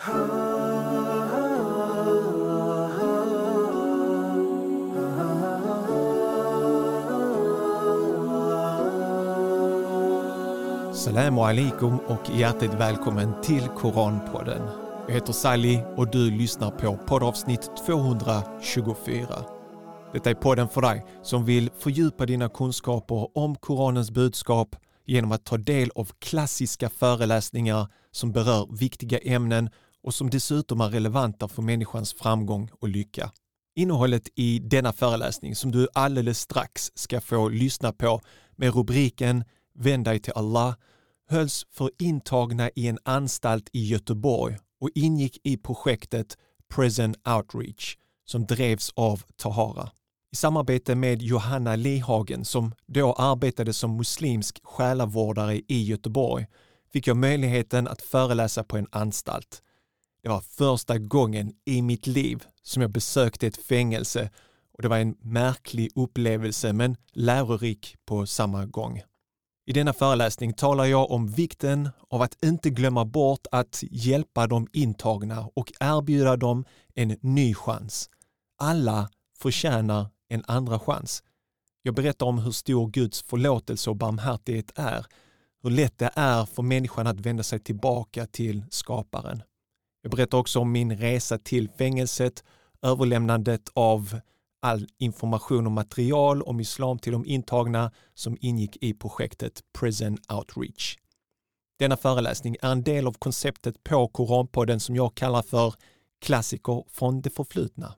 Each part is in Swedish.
Salamu alaikum och hjärtligt välkommen till Koranpodden. Jag heter Sally och du lyssnar på poddavsnitt 224. Detta är podden för dig som vill fördjupa dina kunskaper om Koranens budskap genom att ta del av klassiska föreläsningar som berör viktiga ämnen och som dessutom är relevanta för människans framgång och lycka. Innehållet i denna föreläsning som du alldeles strax ska få lyssna på med rubriken Vänd dig till Allah hölls för intagna i en anstalt i Göteborg och ingick i projektet Prison Outreach som drevs av Tahara. I samarbete med Johanna Lehagen som då arbetade som muslimsk själavårdare i Göteborg fick jag möjligheten att föreläsa på en anstalt. Det var första gången i mitt liv som jag besökte ett fängelse och det var en märklig upplevelse men lärorik på samma gång. I denna föreläsning talar jag om vikten av att inte glömma bort att hjälpa de intagna och erbjuda dem en ny chans. Alla förtjänar en andra chans. Jag berättar om hur stor Guds förlåtelse och barmhärtighet är, hur lätt det är för människan att vända sig tillbaka till skaparen. Jag berättar också om min resa till fängelset, överlämnandet av all information och material om islam till de intagna som ingick i projektet Prison Outreach. Denna föreläsning är en del av konceptet på Koranpodden som jag kallar för klassiker från det förflutna.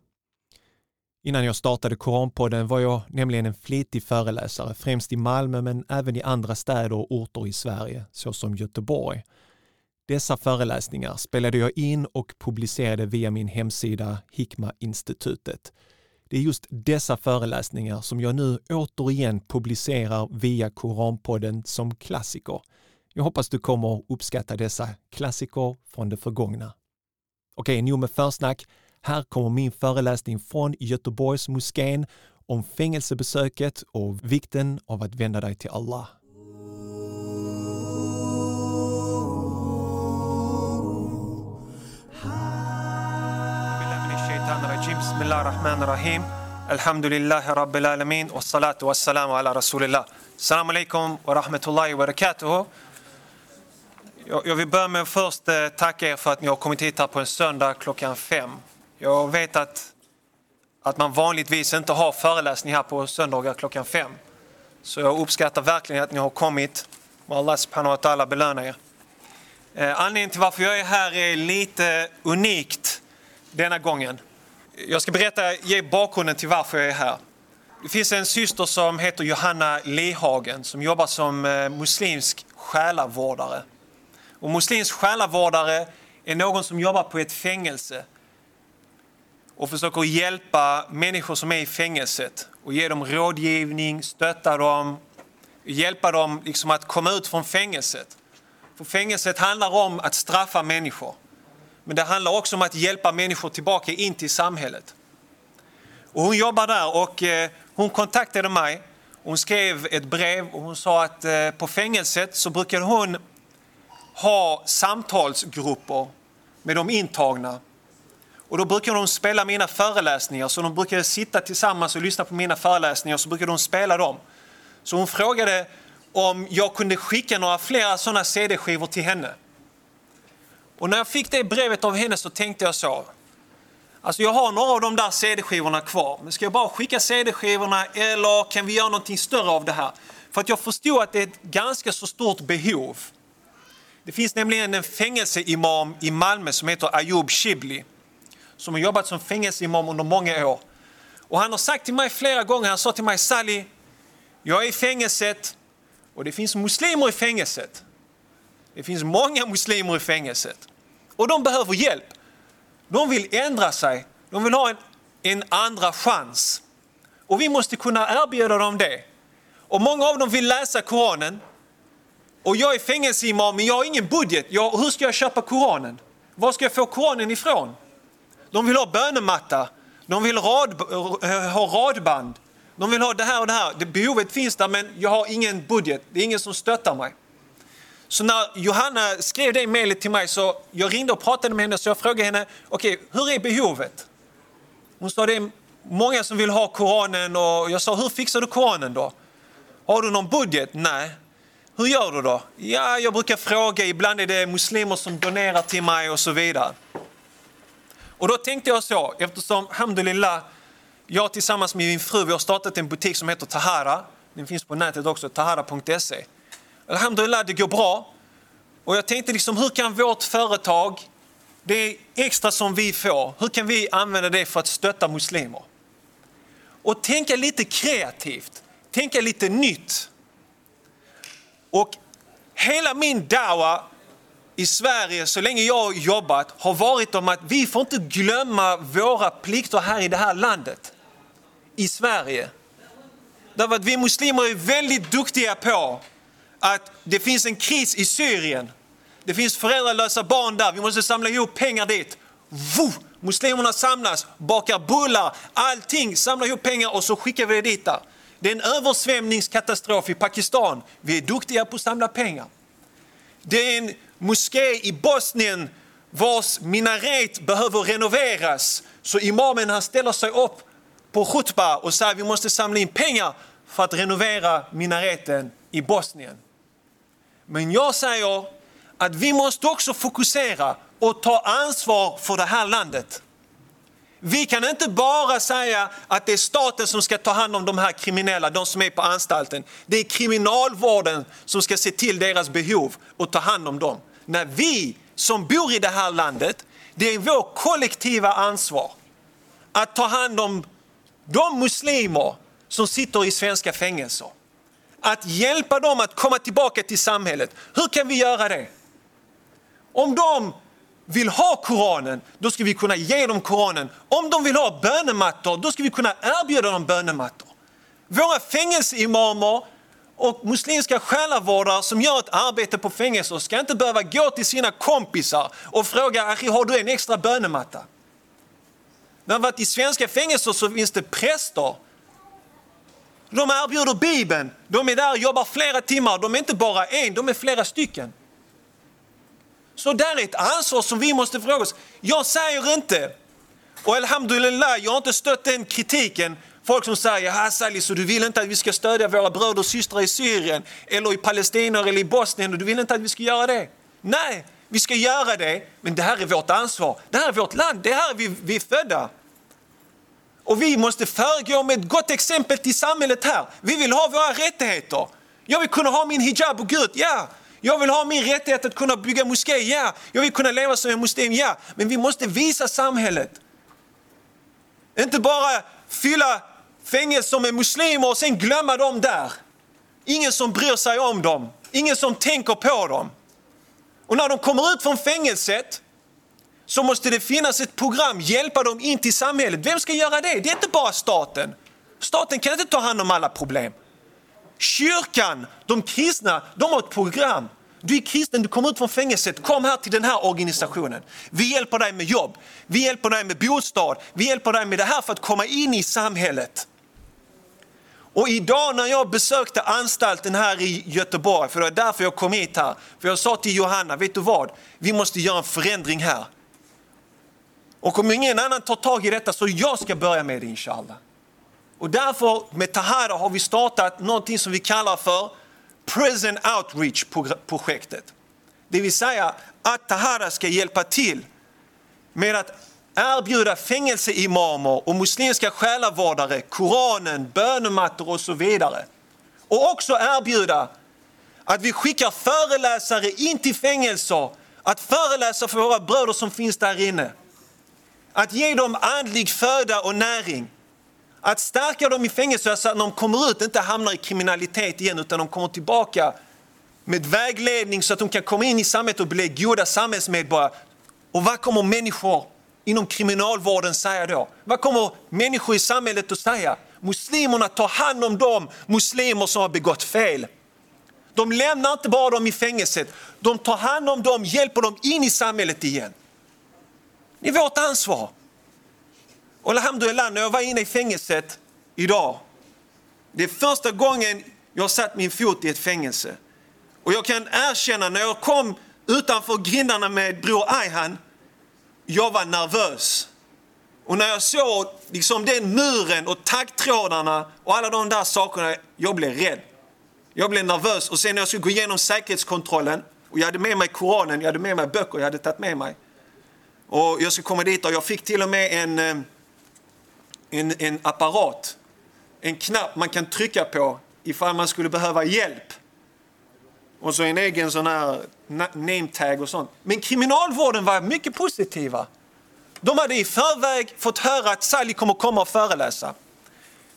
Innan jag startade Koranpodden var jag nämligen en flitig föreläsare, främst i Malmö men även i andra städer och orter i Sverige, såsom Göteborg. Dessa föreläsningar spelade jag in och publicerade via min hemsida Hikma-institutet det är just dessa föreläsningar som jag nu återigen publicerar via Koranpodden som klassiker. Jag hoppas du kommer uppskatta dessa klassiker från det förgångna. Okej, nog med försnack. Här kommer min föreläsning från Göteborgs moskén om fängelsebesöket och vikten av att vända dig till Allah. rajim. Bismillah rahman rahim. Alhamdulillahi rabbil alamin. Wassalatu wassalamu ala rasulillah. Salam alaikum wa rahmatullahi wa barakatuhu. Jag vill börja med att först eh, tacka er för att ni har kommit hit här på en söndag klockan fem. Jag vet att, att man vanligtvis inte har föreläsning här på söndagar klockan fem. Så jag uppskattar verkligen att ni har kommit. Må Allah subhanahu wa ta'ala belöna er. Eh, anledningen till varför jag är här är lite unikt denna gången. Jag ska berätta, ge bakgrunden till varför jag är här. Det finns en syster som heter Johanna Lehagen som jobbar som eh, muslimsk själavårdare. Och muslimsk själavårdare är någon som jobbar på ett fängelse och försöker hjälpa människor som är i fängelset och ge dem rådgivning, stötta dem, hjälpa dem liksom att komma ut från fängelset. För fängelset handlar om att straffa människor. Men det handlar också om att hjälpa människor tillbaka in till samhället. Och hon jobbar där och eh, hon kontaktade mig. Hon skrev ett brev och hon sa att eh, på fängelset så brukar hon ha samtalsgrupper med de intagna. Och då brukar de spela mina föreläsningar, så de brukar sitta tillsammans och lyssna på mina föreläsningar, så brukar de spela dem. Så hon frågade om jag kunde skicka några fler sådana CD-skivor till henne. Och när jag fick det brevet av henne så tänkte jag så. Alltså jag har några av de där CD-skivorna kvar. Men ska jag bara skicka CD-skivorna eller kan vi göra någonting större av det här? För att jag förstod att det är ett ganska så stort behov. Det finns nämligen en fängelseimam i Malmö som heter Ayub Shibli. Som har jobbat som fängelseimam under många år. Och han har sagt till mig flera gånger, han sa till mig Sally, jag är i fängelset och det finns muslimer i fängelset. Det finns många muslimer i fängelset. Och de behöver hjälp. De vill ändra sig. De vill ha en, en andra chans. Och vi måste kunna erbjuda dem det. Och många av dem vill läsa Koranen. Och jag är fängelseimam men jag har ingen budget. Jag, hur ska jag köpa Koranen? Var ska jag få Koranen ifrån? De vill ha bönematta. De vill rad, eh, ha radband. De vill ha det här och det här. Det behovet finns där men jag har ingen budget. Det är ingen som stöttar mig. Så när Johanna skrev det mejlet till mig så jag ringde och pratade med henne så jag frågade henne, okej, okay, hur är behovet? Hon sa det är många som vill ha Koranen och jag sa, hur fixar du Koranen då? Har du någon budget? Nej. Hur gör du då? Ja, jag brukar fråga, ibland är det muslimer som donerar till mig och så vidare. Och då tänkte jag så, eftersom, hamdulillah, jag tillsammans med min fru vi har startat en butik som heter Tahara. Den finns på nätet också, tahara.se. Alhamdulillah, det går bra. Och jag tänkte liksom, hur kan vårt företag, det extra som vi får, hur kan vi använda det för att stötta muslimer? Och tänka lite kreativt, tänka lite nytt. Och hela min dawa i Sverige, så länge jag har jobbat, har varit om att vi får inte glömma våra plikter här i det här landet. I Sverige. Därför att vi muslimer är väldigt duktiga på att det finns en kris i Syrien. Det finns föräldralösa barn där, vi måste samla ihop pengar dit. Vuh! Muslimerna samlas, bakar bullar, allting, samlar ihop pengar och så skickar vi det dit där. Det är en översvämningskatastrof i Pakistan. Vi är duktiga på att samla pengar. Det är en moské i Bosnien vars minaret behöver renoveras. Så imamen han ställer sig upp på khutba och säger att vi måste samla in pengar för att renovera minareten i Bosnien. Men jag säger att vi måste också fokusera och ta ansvar för det här landet. Vi kan inte bara säga att det är staten som ska ta hand om de här kriminella, de som är på anstalten. Det är kriminalvården som ska se till deras behov och ta hand om dem. När vi som bor i det här landet, det är vårt kollektiva ansvar att ta hand om de muslimer som sitter i svenska fängelser. Att hjälpa dem att komma tillbaka till samhället. Hur kan vi göra det? Om de vill ha Koranen, då ska vi kunna ge dem Koranen. Om de vill ha bönemattor, då ska vi kunna erbjuda dem bönemattor. Våra fängelseimamer och muslimska själavårdare som gör ett arbete på fängelser ska inte behöva gå till sina kompisar och fråga har du en extra bönematta? När man varit i svenska fängelser så finns det präster. De erbjuder Bibeln, de är där och jobbar flera timmar, de är inte bara en, de är flera stycken. Så där är ett ansvar som vi måste fråga oss. Jag säger inte, och alhamdulillah, jag har inte stött den kritiken, folk som säger Hassali, så du vill inte att vi ska stödja våra bröder och systrar i Syrien eller i Palestina eller i Bosnien och du vill inte att vi ska göra det. Nej, vi ska göra det, men det här är vårt ansvar. Det här är vårt land, det här är vi, vi är födda. Och vi måste föregå med ett gott exempel till samhället här. Vi vill ha våra rättigheter. Jag vill kunna ha min hijab och gud, ja. Jag vill ha min rättighet att kunna bygga moské, ja. Jag vill kunna leva som en muslim, ja. Men vi måste visa samhället. Inte bara fylla fängelser med muslimer och sen glömma dem där. Ingen som bryr sig om dem, ingen som tänker på dem. Och när de kommer ut från fängelset så måste det finnas ett program, hjälpa dem in till samhället. Vem ska göra det? Det är inte bara staten. Staten kan inte ta hand om alla problem. Kyrkan, de kristna, de har ett program. Du är kristen, du kommer ut från fängelset, kom här till den här organisationen. Vi hjälper dig med jobb, vi hjälper dig med bostad, vi hjälper dig med det här för att komma in i samhället. Och idag när jag besökte anstalten här i Göteborg, för det var därför jag kom hit här, för jag sa till Johanna, vet du vad? Vi måste göra en förändring här. Och om ingen annan tar tag i detta så jag ska börja med det inshallah. Och därför med Tahara har vi startat någonting som vi kallar för Prison Outreach-projektet. Det vill säga att Tahara ska hjälpa till med att erbjuda fängelseimamer och muslimska själavårdare Koranen, bönemattor och så vidare. Och också erbjuda att vi skickar föreläsare in till fängelser att föreläsa för våra bröder som finns där inne. Att ge dem andlig föda och näring. Att stärka dem i fängelse så att när de kommer ut inte hamnar i kriminalitet igen utan de kommer tillbaka med vägledning så att de kan komma in i samhället och bli goda samhällsmedborgare. Och vad kommer människor inom kriminalvården säga då? Vad kommer människor i samhället att säga? Muslimerna tar hand om de muslimer som har begått fel. De lämnar inte bara dem i fängelset, de tar hand om dem, hjälper dem in i samhället igen. Det är vårt ansvar. Och alhamdulillah, när jag var inne i fängelset idag, det är första gången jag satt min fot i ett fängelse. Och jag kan erkänna, när jag kom utanför grindarna med bror Ayhan, jag var nervös. Och när jag såg liksom den muren och taggtrådarna och alla de där sakerna, jag blev rädd. Jag blev nervös och sen när jag skulle gå igenom säkerhetskontrollen och jag hade med mig Koranen, jag hade med mig böcker, jag hade tagit med mig. Och jag skulle komma dit och jag fick till och med en, eh, en, en apparat, en knapp man kan trycka på ifall man skulle behöva hjälp. Och så en egen sån här name tag och sånt. Men kriminalvården var mycket positiva. De hade i förväg fått höra att Sally kommer komma och föreläsa.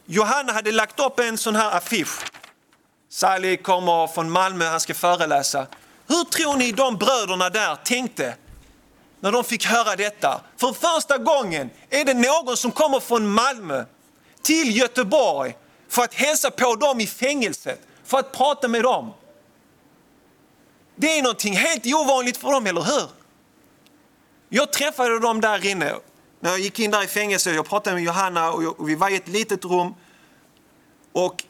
Johanna hade lagt upp en sån här affisch. Sally kommer från Malmö, han ska föreläsa. Hur tror ni de bröderna där tänkte när de fick höra detta? För första gången är det någon som kommer från Malmö till Göteborg för att hälsa på dem i fängelset, för att prata med dem. Det är någonting helt ovanligt för dem, eller hur? Jag träffade dem där inne. När jag gick in där i fängelset, jag pratade med Johanna och vi var i ett litet rum. Och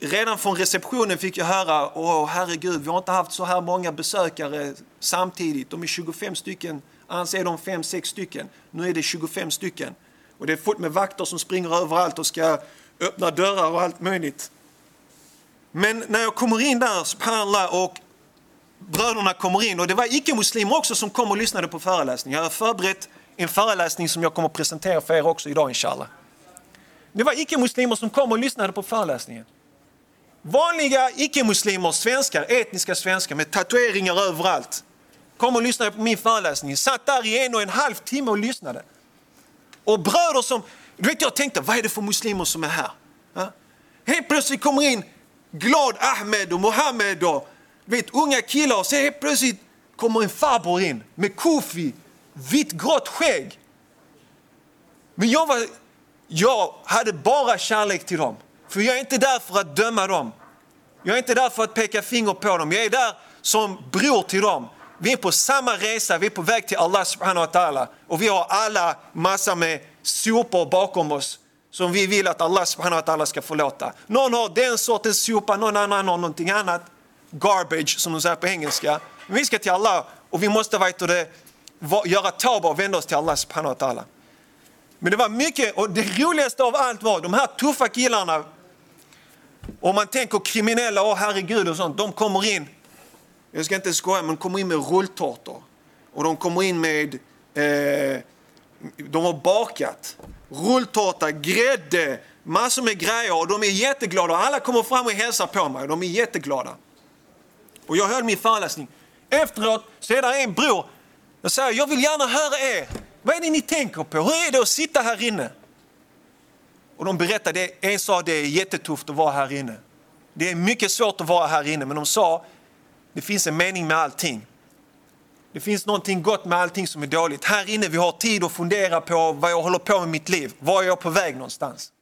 redan från receptionen fick jag höra, åh herregud, vi har inte haft så här många besökare samtidigt. De är 25 stycken, annars är de 5-6 stycken. Nu är det 25 stycken. Och det är fullt med vakter som springer överallt och ska öppna dörrar och allt möjligt. Men när jag kommer in där, subhanallah, och bröderna kommer in och det var icke-muslimer också som kom och lyssnade på föreläsningen. Jag har förberett en föreläsning som jag kommer att presentera för er också idag inshallah. Det var icke-muslimer som kom och lyssnade på föreläsningen. Vanliga icke-muslimer, svenskar, etniska svenskar med tatueringar överallt kom och lyssnade på min föreläsning. Satt där i en och en halv timme och lyssnade. Och bröder som, du vet jag tänkte, vad är det för muslimer som är här? Ja? Helt plötsligt kommer in Glad Ahmed och Mohammed och vet, unga killar och så helt plötsligt kommer en farbror in med kofi, vitt grått skägg. Men jag, var, jag hade bara kärlek till dem. För jag är inte där för att döma dem. Jag är inte där för att peka finger på dem. Jag är där som bror till dem. Vi är på samma resa, vi är på väg till Allah subhanahu wa ta'ala. Och vi har alla massor med sopor bakom oss som vi vill att Allah subhanahu wa ta'ala ska förlåta. Någon har den sortens sopa, någon annan har någonting annat garbage som de säger på engelska. Men vi ska till Allah och vi måste vet det, göra tauba och vända oss till Allah subhanahu wa ta'ala. Men det var mycket, och det roligaste av allt var de här tuffa killarna, om man tänker kriminella, åh herregud och sånt, de kommer in, jag ska inte skoja, men de kommer in med rulltårtor. Och de kommer in med, eh, de har bakat rulltårta, grädde, massor med grejer och de är jätteglada. Alla kommer fram och hälsar på mig och de är jätteglada. Och jag höll min föreläsning. Efteråt så är det en bror. Jag säger, jag vill gärna höra er. Vad är det ni tänker på? Hur är det att sitta här inne? Och de berättade, en sa det är jättetufft att vara här inne. Det är mycket svårt att vara här inne, men de sa, det finns en mening med allting. Det finns någonting gott med allting som är dåligt. Här inne vi har tid att fundera på vad jag håller på med mitt liv. Var är jag på väg någonstans?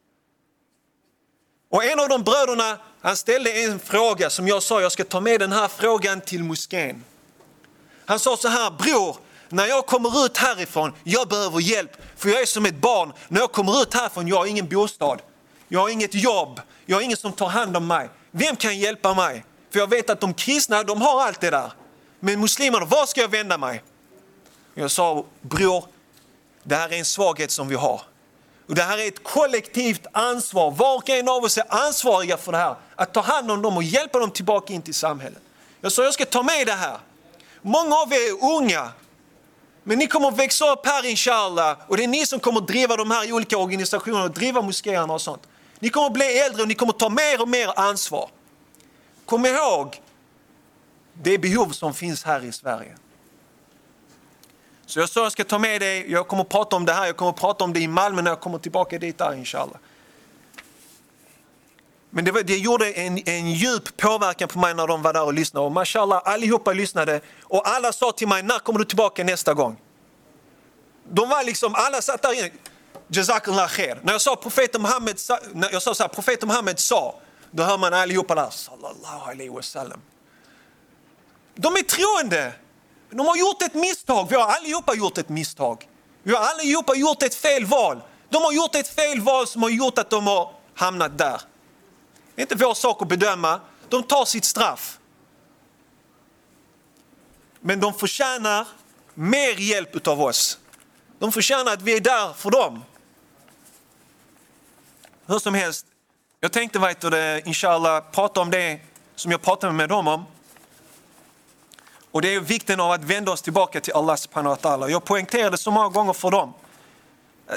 Och en av de bröderna han ställde en fråga som jag sa, jag ska ta med den här frågan till moskén. Han sa så här, bror, när jag kommer ut härifrån, jag behöver hjälp, för jag är som ett barn. När jag kommer ut härifrån, jag har ingen bostad, jag har inget jobb, jag har ingen som tar hand om mig. Vem kan hjälpa mig? För jag vet att de kristna, de har allt det där. Men muslimerna, var ska jag vända mig? Jag sa, bror, det här är en svaghet som vi har. Och det här är ett kollektivt ansvar. Var och en av oss är ansvariga för det här. Att ta hand om dem och hjälpa dem tillbaka in till samhället. Jag sa jag ska ta med det här. Många av er är unga. Men ni kommer att växa upp här inshallah och det är ni som kommer att driva de här olika organisationerna och driva moskéerna och sånt. Ni kommer att bli äldre och ni kommer att ta mer och mer ansvar. Kom ihåg det behov som finns här i Sverige. Så jag sa jag ska ta med dig, jag kommer att prata om det här, jag kommer att prata om det i Malmö när jag kommer tillbaka dit där inshallah. Men det, var, det gjorde en, en djup påverkan på mig när de var där och lyssnade. Och mashallah, allihopa lyssnade och alla sa till mig, när kommer du tillbaka nästa gång? De var liksom, alla satt där inne. Jazakallah khair. När jag sa profeten Muhammed, jag sa så här, profeten Muhammed sa, då hör man allihopa där, sallallahu alaihi wasallam. De är troende. De har gjort ett misstag. Vi har allihopa gjort ett misstag. Vi har allihopa gjort ett fel val. De har gjort ett fel val som har gjort att de har hamnat där. Det är inte vår sak att bedöma. De tar sitt straff. Men de förtjänar mer hjälp av oss. De förtjänar att vi är där för dem. Hur som helst, jag tänkte vet du, inshallah prata om det som jag pratade med dem om. Och det är vikten av att vända oss tillbaka till Allah subhanahu wa ta'ala. Jag poängterade så många gånger för dem.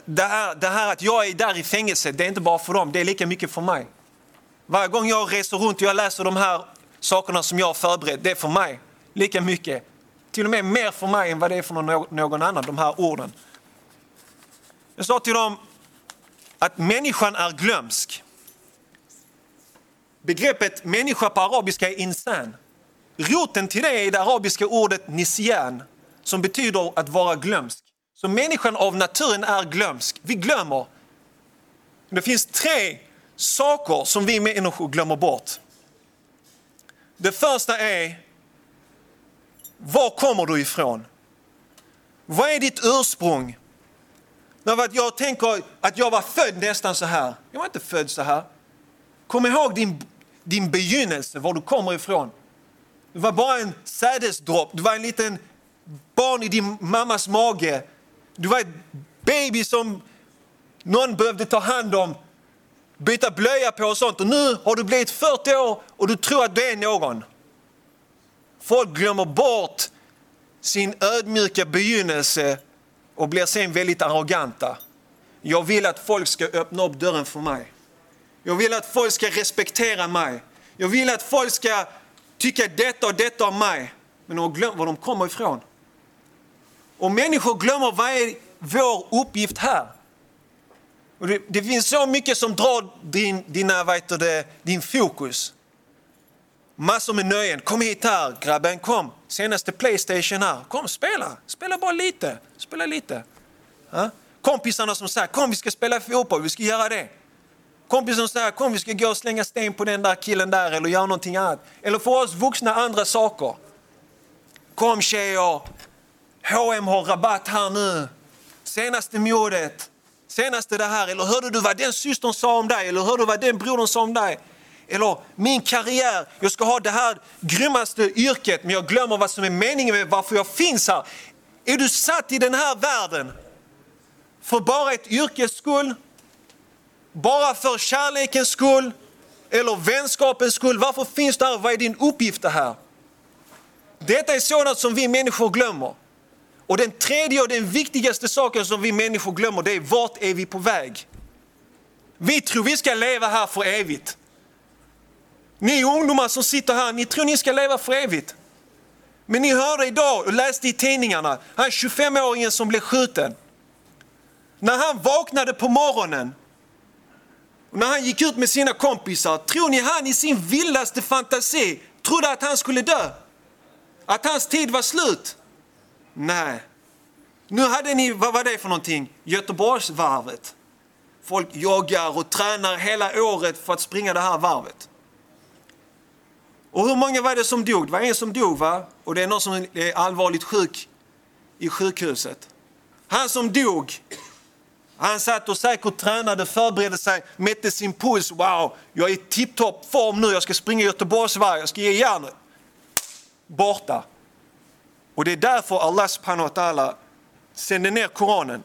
Det här, det här att jag är där i fängelset, det är inte bara för dem, det är lika mycket för mig. Varje gång jag reser runt och jag läser de här sakerna som jag har förberett, det är för mig lika mycket. Till och med mer för mig än vad det är för någon annan, de här orden. Jag sa till dem att människan är glömsk. Begreppet människa på arabiska är insan. Roten till det är det arabiska ordet nisyan som betyder att vara glömsk. Så människan av naturen är glömsk. Vi glömmer. Det finns tre saker som vi människor glömmer bort. Det första är, var kommer du ifrån? Vad är ditt ursprung? Jag tänker att jag var född nästan så här. Jag var inte född så här. Kom ihåg din, din begynnelse, var du kommer ifrån. Du var bara en sädesdropp, du var en liten barn i din mammas mage. Du var ett baby som någon behövde ta hand om, byta blöja på och sånt. Och nu har du blivit 40 år och du tror att du är någon. Folk glömmer bort sin ödmjuka begynnelse och blir sen väldigt arroganta. Jag vill att folk ska öppna upp dörren för mig. Jag vill att folk ska respektera mig. Jag vill att folk ska tycka detta och detta om mig. Men de har glömt var de kommer ifrån. Och människor glömmer vad är vår uppgift här. Och det, det finns så mycket som drar din, dina, vet det, din fokus. Massor med nöjen. Kom hit här grabben, kom. Senaste Playstation här. Kom, spela. Spela bara lite. Spela lite. Ja? Kompisarna som säger, kom vi ska spela fotboll, vi ska göra det. Kompisen säger, kom vi ska gå och slänga sten på den där killen där eller göra någonting annat. Eller för oss vuxna andra saker. Kom tjejer, H&M har rabatt här nu. Senaste modet, senaste det här. Eller hörde du vad den systern sa om dig? Eller hörde du vad den brodern sa om dig? Eller min karriär, jag ska ha det här grymmaste yrket men jag glömmer vad som är meningen med varför jag finns här. Är du satt i den här världen för bara ett yrkes skull? Bara för kärlekens skull? Eller vänskapens skull? Varför finns du här? Vad är din uppgift här? Detta är sådant som vi människor glömmer. Och den tredje och den viktigaste saken som vi människor glömmer det är vart är vi på väg? Vi tror vi ska leva här för evigt. Ni ungdomar som sitter här, ni tror ni ska leva för evigt. Men ni hörde idag och läste i tidningarna, han 25-åringen som blev skjuten. När han vaknade på morgonen och när han gick ut med sina kompisar, tror ni han i sin vildaste fantasi trodde att han skulle dö? Att hans tid var slut? Nej. Nu hade ni, vad var det för någonting? Göteborgsvarvet. Folk joggar och tränar hela året för att springa det här varvet. Och hur många var det som dog? Det var en som dog va? Och det är någon som är allvarligt sjuk i sjukhuset. Han som dog, han satt och säkert tränade, förberedde sig, mätte sin puls. Wow, jag är i tipptopp form nu, jag ska springa Göteborgsvarvet, jag ska ge järnet. Borta. Och det är därför Allah subhanahu wa ta'ala sände ner Koranen.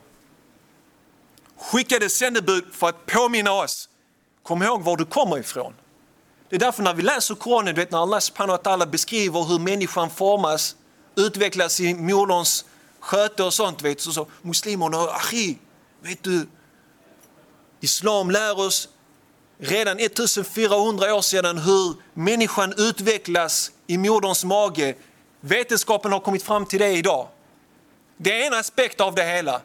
Skickade sändebud för att påminna oss. Kom ihåg var du kommer ifrån. Det är därför när vi läser Koranen, vet, när Allah subhanahu wa ta'ala beskriver hur människan formas, utvecklas i moderns sköte och sånt, vet, så, så muslimerna, achi, vet du, Islam lär oss redan 1400 år sedan hur människan utvecklas i moderns mage Vetenskapen har kommit fram till det idag. Det är en aspekt av det hela.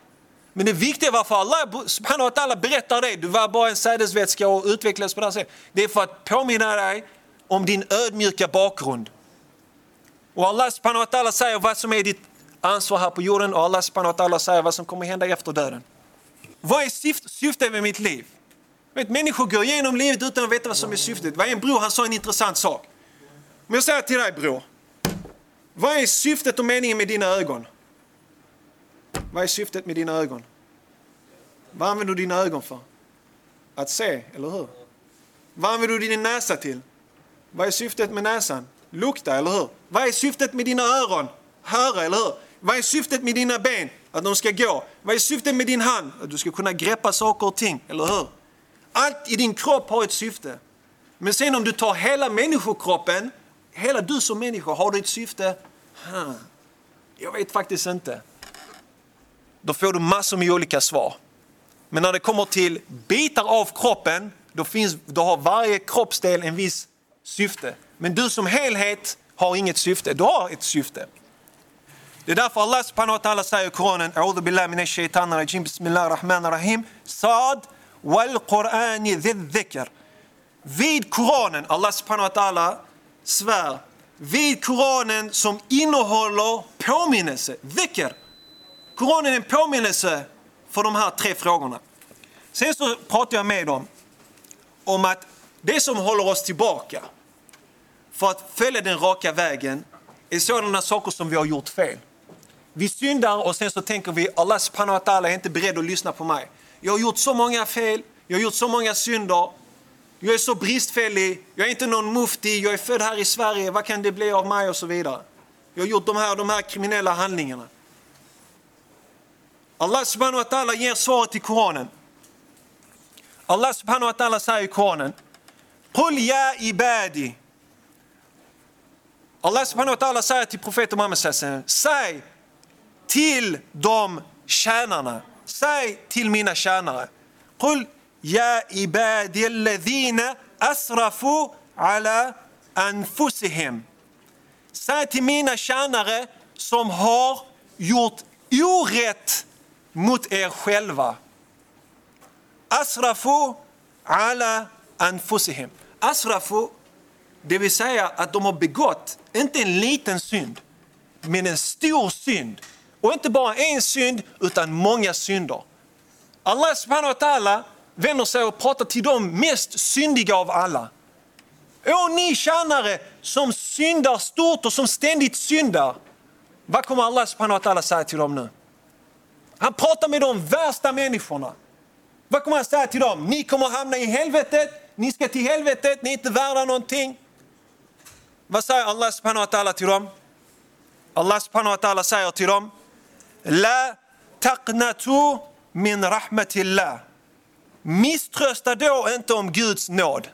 Men det viktiga varför Allah subhanahu wa ta'ala berättar det, du var bara en sädesvätska och utvecklades på det här sättet. Det är för att påminna dig om din ödmjuka bakgrund. Och Allah subhanahu wa ta'ala säger vad som är ditt ansvar här på jorden och Allah subhanahu wa ta'ala säger vad som kommer hända efter döden. Vad är syftet med mitt liv? Vet, människor går igenom livet utan att veta vad som är syftet. Vad är en bror, han sa en intressant sak. Men jag säger till dig bror, vad är syftet och meningen med dina ögon? Vad är syftet med dina ögon? Vad använder du dina ögon för? Att se, eller hur? Vad använder du din näsa till? Vad är syftet med näsan? Lukta, eller hur? Vad är syftet med dina öron? höra, eller hur? Vad är syftet med dina ben? Att de ska gå. Vad är syftet med din hand? Att du ska kunna greppa saker och ting, eller hur? Allt i din kropp har ett syfte. Men sen om du tar hela människokroppen, hela du som människa, har du ett syfte? Hmm. Jag vet faktiskt inte. Då får du massor med olika svar. Men när det kommer till bitar av kroppen, då, finns, då har varje kroppsdel en viss syfte. Men du som helhet har inget syfte, du har ett syfte. Det är därför Allah subhanahu wa ta'ala säger i Koranen, A'udhu billahi minash shaitan rajim, bismillah rahman rahim, Sad wal qur'ani dhikr. Vid Koranen, Allah subhanahu wa ta'ala svär, vid Koranen som innehåller påminnelse, dhikr. Koranen är en påminnelse för de här tre frågorna. Sen så pratar jag med dem om att det som håller oss tillbaka för att följa den raka vägen är sådana saker som vi har gjort fel. Vi syndar och sen så tänker vi Allah subhanahu wa ta'ala är inte beredd att lyssna på mig. Jag har gjort så många fel, jag har gjort så många synder, jag är så bristfällig, jag är inte någon mufti, jag är född här i Sverige, vad kan det bli av mig och så vidare. Jag har gjort de här, de här kriminella handlingarna. Allah subhanahu wa ta'ala ger svaret i Koranen. Allah subhanahu wa ta'ala säger i Koranen, Qul ya ibadi. Allah subhanahu wa ta'ala säger till profeten Muhammed säg till de tjänarna, säg till mina tjänare. Qul ya ibadi alladhina asrafu ala anfusihim. Säg till mina tjänare som har gjort orätt mot er själva. Asrafu ala anfusihim. Asrafu, det vill säga att de har begått, inte en liten synd, men en stor synd. Och inte bara en synd, utan många synder. Allah subhanahu wa ta'ala vänder sig och pratar till de mest syndiga av alla. Åh ni tjänare som syndar stort och som ständigt syndar. Vad kommer Allah subhanahu wa ta'ala säga till dem nu? Han pratar med de värsta människorna. Vad kommer han säga till dem? Ni kommer hamna i helvetet, ni ska till helvetet, ni är inte värda någonting. Vad säger Allah subhanahu wa ta'ala till dem? Allah subhanahu wa ta'ala säger till dem La taqnatu min rahmatillah. Misströsta då inte om Guds nåd.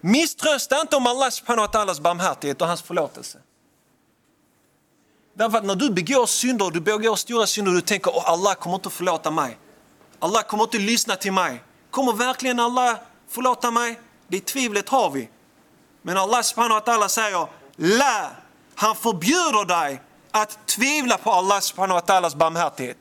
Misströsta inte om Allah subhanahu wa ta'alas barmhärtighet och hans förlåtelse. Därför att när du begår synder, du begår stora synder, du tänker att Allah kommer inte förlåta mig. Allah kommer inte lyssna till mig. Kommer verkligen Allah förlåta mig? Det tvivlet har vi. Men Allah subhanahu wa ta'ala säger, La, han förbjuder dig att tvivla på Allah subhanahu wa ta'alas barmhärtighet.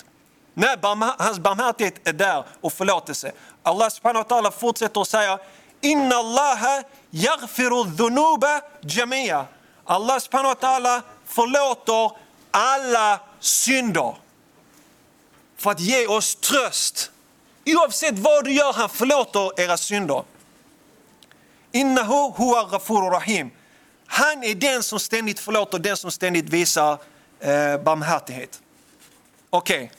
Nej, hans barmhärtighet är där och förlåtelse. Allah subhanahu wa ta'ala fortsätter att säga, Inna Allaha yaghfiru dhunuba jamia. Allah subhanahu wa ta'ala förlåter alla synder för att ge oss tröst. Oavsett vad du gör, han förlåter era synder. Innahu huwa ghafurur rahim. Han är den som ständigt förlåter, den som ständigt visar eh, barmhärtighet. Okej, okay.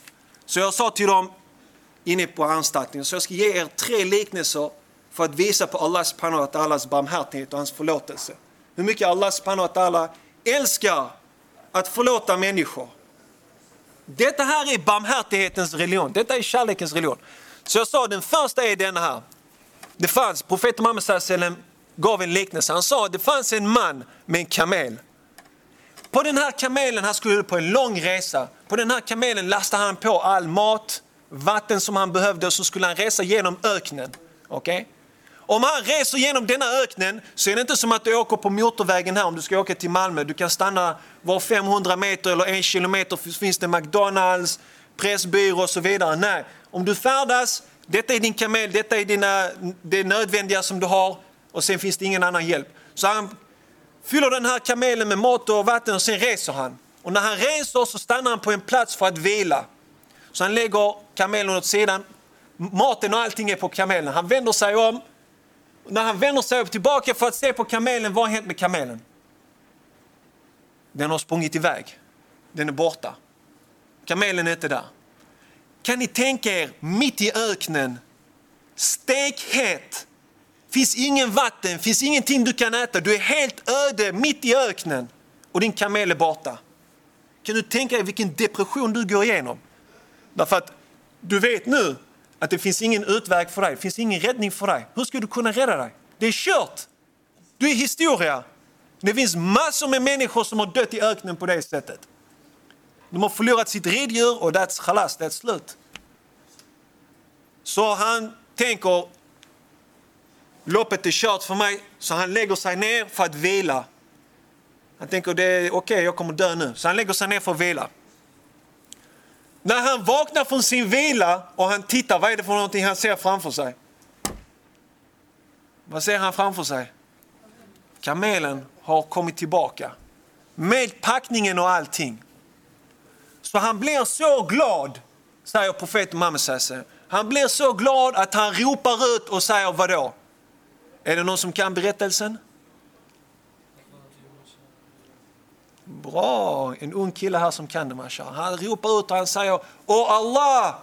så jag sa till dem inne på anstalten, så jag ska ge er tre liknelser för att visa på Allahs subhanahu wa ta'alas barmhärtighet och hans förlåtelse. Hur mycket Allah subhanahu wa ta'ala älskar att förlåta människor. Detta här är barmhärtighetens religion, detta är kärlekens religion. Så jag sa den första är denna här. Det fanns, profeten Muhammed gav en liknelse. Han sa att det fanns en man med en kamel. På den här kamelen, han skulle på en lång resa. På den här kamelen lastade han på all mat, vatten som han behövde och så skulle han resa genom öknen. Okay? Om han reser genom denna öknen så är det inte som att du åker på motorvägen här om du ska åka till Malmö. Du kan stanna var 500 meter eller en kilometer finns det McDonalds, Pressbyrå och så vidare. Nej, om du färdas, detta är din kamel, detta är dina, det nödvändiga som du har och sen finns det ingen annan hjälp. Så han fyller den här kamelen med mat och vatten och sen reser han. Och när han reser så stannar han på en plats för att vila. Så han lägger kamelen åt sidan, maten och allting är på kamelen. Han vänder sig om när han vänder sig upp tillbaka för att se på kamelen, vad har hänt med kamelen? Den har sprungit iväg. Den är borta. Kamelen är inte där. Kan ni tänka er, mitt i öknen, stekhet, finns ingen vatten, finns ingenting du kan äta, du är helt öde mitt i öknen och din kamel är borta. Kan du tänka dig vilken depression du går igenom? Därför att du vet nu att det finns ingen utväg för dig, det finns ingen räddning för dig. Hur ska du kunna rädda dig? Det är kört! Du är historia. Det finns massor med människor som har dött i öknen på det sättet. De har förlorat sitt riddjur och that's khalas, det är slut. Så han tänker, loppet är kört för mig, så han lägger sig ner för att vila. Han tänker, det är okej, okay, jag kommer dö nu. Så han lägger sig ner för att vila. När han vaknar från sin vila och han tittar, vad är det för någonting han ser framför sig? Vad ser han framför sig? Kamelen har kommit tillbaka. Med packningen och allting. Så han blir så glad, säger profeten Muhammed Han blir så glad att han ropar ut och säger vadå? Är det någon som kan berättelsen? Bra, en ung kille här som kan det Han ropar ut och han säger Åh Allah!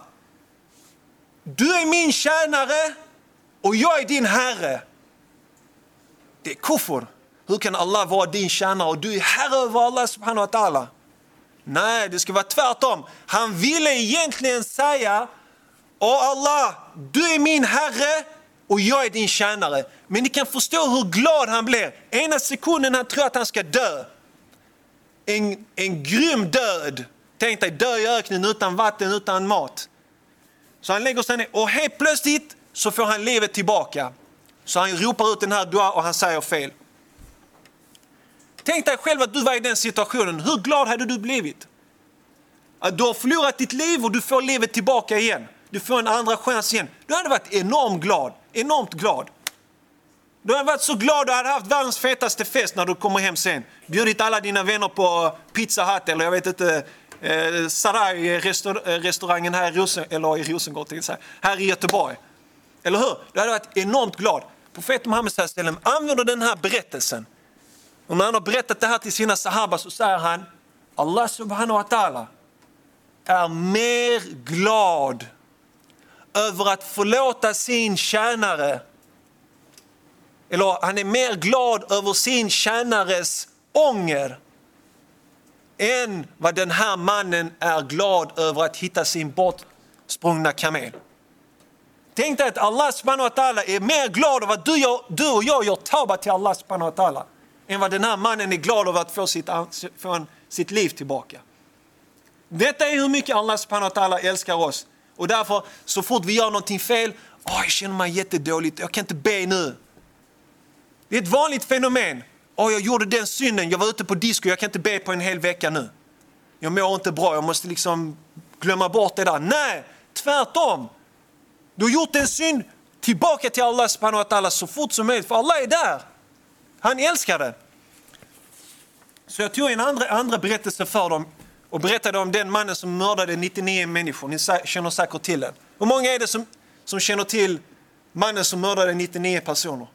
Du är min tjänare och jag är din herre. Det är kufur. Hur kan Allah vara din tjänare och du är herre över Allah subhanahu wa ta'ala? Nej, det ska vara tvärtom. Han ville egentligen säga Åh Allah, du är min herre och jag är din tjänare. Men ni kan förstå hur glad han blir. Ena sekunden han tror att han ska dö. En, en grym död. Tänk dig dö i öknen utan vatten, utan mat. Så han lägger sig ner och helt plötsligt så får han livet tillbaka. Så han ropar ut den här dua och han säger fel. Tänk dig själv att du var i den situationen. Hur glad hade du blivit? Att du har förlorat ditt liv och du får livet tillbaka igen. Du får en andra chans igen. Du hade varit enormt glad. Enormt glad. Du hade varit så glad du hade haft världens fetaste fest när du kommer hem sen. Bjudit alla dina vänner på eh, Pizza Hut eller jag vet inte, eh, Sarai eh, eh, restaurangen här i, Rosen, eller i Rosengård, här i Göteborg. Eller hur? Du hade varit enormt glad. Profeten Muhammed använder den här berättelsen och när han har berättat det här till sina sahaba så säger han Allah subhanahu wa ta'ala är mer glad över att förlåta sin tjänare eller han är mer glad över sin tjänares ånger än vad den här mannen är glad över att hitta sin bortsprungna kamel. Tänk dig att Allah subhanahu är mer glad över att du, du och jag gör tauba till Allah subhanahu än vad den här mannen är glad över att få sitt, få sitt liv tillbaka. Detta är hur mycket Allah subhanahu älskar oss. Och därför, så fort vi gör någonting fel, oh, jag känner mig jättedåligt, jag kan inte be nu. Det är ett vanligt fenomen. Oh, jag gjorde den synden, jag var ute på disco, jag kan inte be på en hel vecka nu. Jag mår inte bra, jag måste liksom glömma bort det där. Nej, tvärtom. Du har gjort en synd, tillbaka till Allah subhanahu wa ta'ala så fort som möjligt, för Allah är där. Han älskar det. Så jag tog en andra, andra berättelse för dem och berättade om den mannen som mördade 99 människor. Ni känner säkert till den. Hur många är det som, som känner till mannen som mördade 99 personer?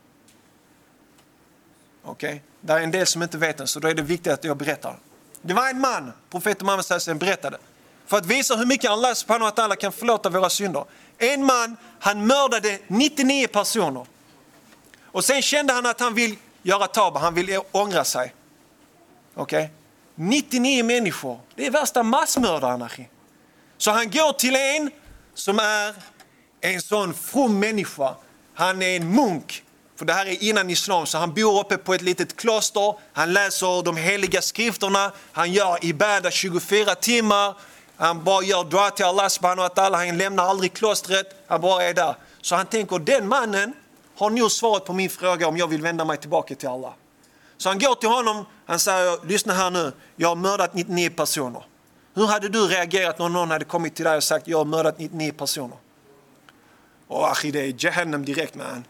Okej, okay. det är en del som inte vet den, så då är det viktigt att jag berättar. Det var en man, profeten Muhammed berättade, för att visa hur mycket Allah subhanahu wa ta'ala kan förlåta våra synder. En man, han mördade 99 personer. Och sen kände han att han vill göra tab, han vill ångra sig. Okej? Okay? 99 människor, det är värsta massmördaren. Så han går till en som är en sån from människa. Han är en munk, för det här är innan islam, så han bor uppe på ett litet kloster. Han läser de heliga skrifterna, han gör ibada 24 timmar. Han bara gör dua till Allah subhanahu wa ta'ala, han lämnar aldrig klostret, han bara är där. Så han tänker, den mannen har nog svaret på min fråga om jag vill vända mig tillbaka till Allah. Så han går till honom, han säger, lyssna här nu, jag har mördat 99 personer. Hur hade du reagerat om någon hade kommit till dig och sagt, jag har mördat 99 personer? Och achi, det är Jahannam direkt man.